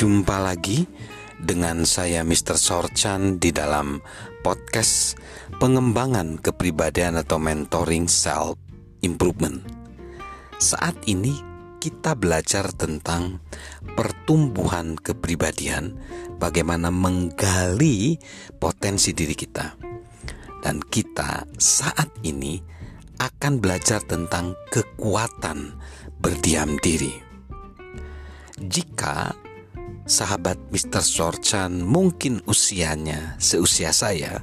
Jumpa lagi dengan saya Mr. Sorchan di dalam podcast pengembangan kepribadian atau mentoring self improvement. Saat ini kita belajar tentang pertumbuhan kepribadian, bagaimana menggali potensi diri kita. Dan kita saat ini akan belajar tentang kekuatan berdiam diri. Jika sahabat Mr. Sorchan mungkin usianya seusia saya,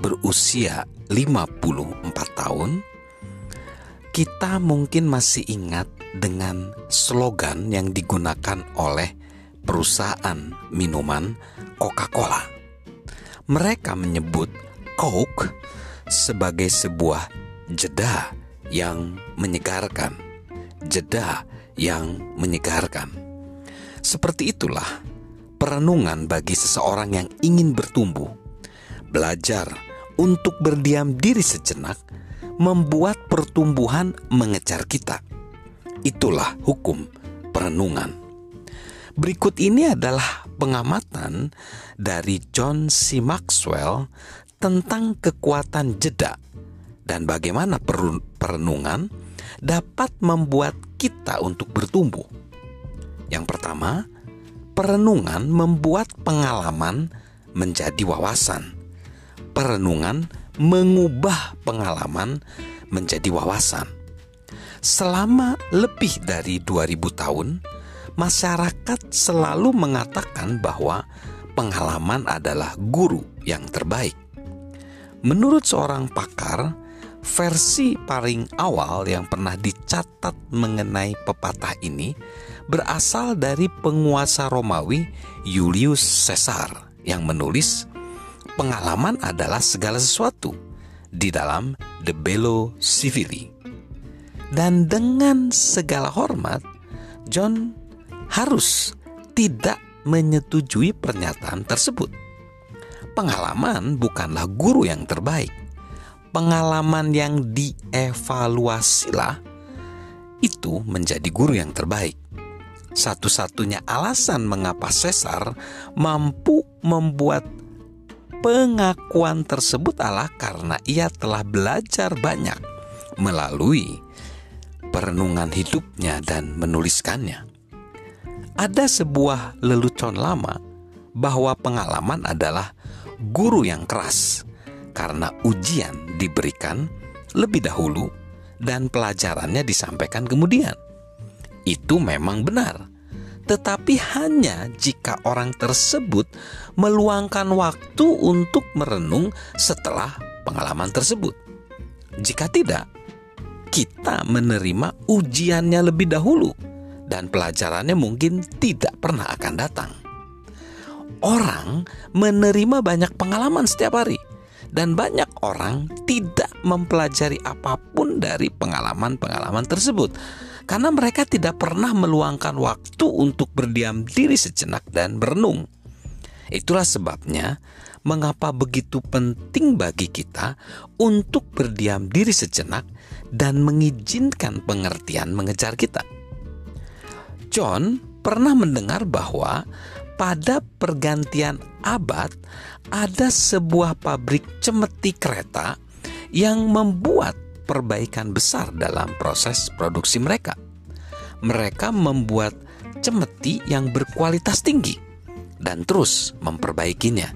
berusia 54 tahun, kita mungkin masih ingat dengan slogan yang digunakan oleh perusahaan minuman Coca-Cola. Mereka menyebut Coke sebagai sebuah jeda yang menyegarkan, jeda yang menyegarkan. Seperti itulah perenungan bagi seseorang yang ingin bertumbuh. Belajar untuk berdiam diri sejenak membuat pertumbuhan mengejar kita. Itulah hukum perenungan. Berikut ini adalah pengamatan dari John C. Maxwell tentang kekuatan jeda dan bagaimana perenungan dapat membuat kita untuk bertumbuh. Yang pertama, perenungan membuat pengalaman menjadi wawasan. Perenungan mengubah pengalaman menjadi wawasan. Selama lebih dari 2000 tahun, masyarakat selalu mengatakan bahwa pengalaman adalah guru yang terbaik. Menurut seorang pakar, versi paling awal yang pernah dicatat mengenai pepatah ini berasal dari penguasa Romawi Julius Caesar yang menulis pengalaman adalah segala sesuatu di dalam The Bello Civili. Dan dengan segala hormat, John harus tidak menyetujui pernyataan tersebut. Pengalaman bukanlah guru yang terbaik pengalaman yang dievaluasilah itu menjadi guru yang terbaik. Satu-satunya alasan mengapa Caesar mampu membuat pengakuan tersebut adalah karena ia telah belajar banyak melalui perenungan hidupnya dan menuliskannya. Ada sebuah lelucon lama bahwa pengalaman adalah guru yang keras karena ujian diberikan lebih dahulu dan pelajarannya disampaikan kemudian. Itu memang benar, tetapi hanya jika orang tersebut meluangkan waktu untuk merenung setelah pengalaman tersebut. Jika tidak, kita menerima ujiannya lebih dahulu dan pelajarannya mungkin tidak pernah akan datang. Orang menerima banyak pengalaman setiap hari, dan banyak orang tidak mempelajari apa pun dari pengalaman-pengalaman tersebut karena mereka tidak pernah meluangkan waktu untuk berdiam diri sejenak dan berenung. Itulah sebabnya mengapa begitu penting bagi kita untuk berdiam diri sejenak dan mengizinkan pengertian mengejar kita. John pernah mendengar bahwa pada pergantian abad ada sebuah pabrik cemeti kereta yang membuat perbaikan besar dalam proses produksi mereka. Mereka membuat cemeti yang berkualitas tinggi dan terus memperbaikinya.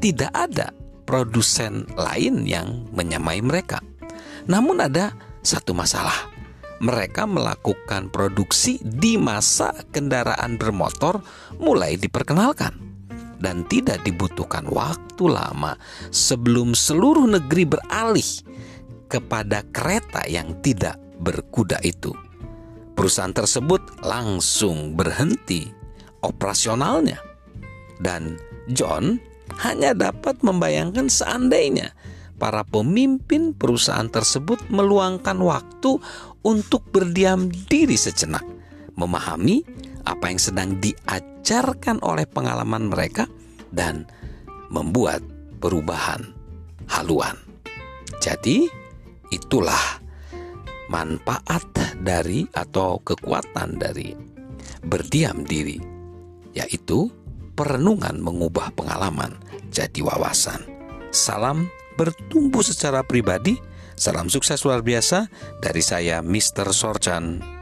Tidak ada produsen lain yang menyamai mereka. Namun ada satu masalah mereka melakukan produksi di masa kendaraan bermotor mulai diperkenalkan dan tidak dibutuhkan waktu lama sebelum seluruh negeri beralih kepada kereta yang tidak berkuda itu. Perusahaan tersebut langsung berhenti operasionalnya, dan John hanya dapat membayangkan seandainya para pemimpin perusahaan tersebut meluangkan waktu untuk berdiam diri sejenak, memahami apa yang sedang diajarkan oleh pengalaman mereka, dan membuat perubahan haluan. Jadi, itulah manfaat dari atau kekuatan dari berdiam diri. yaitu perenungan mengubah pengalaman jadi wawasan. Salam bertumbuh secara pribadi, salam sukses luar biasa dari saya Mr. Sorchan.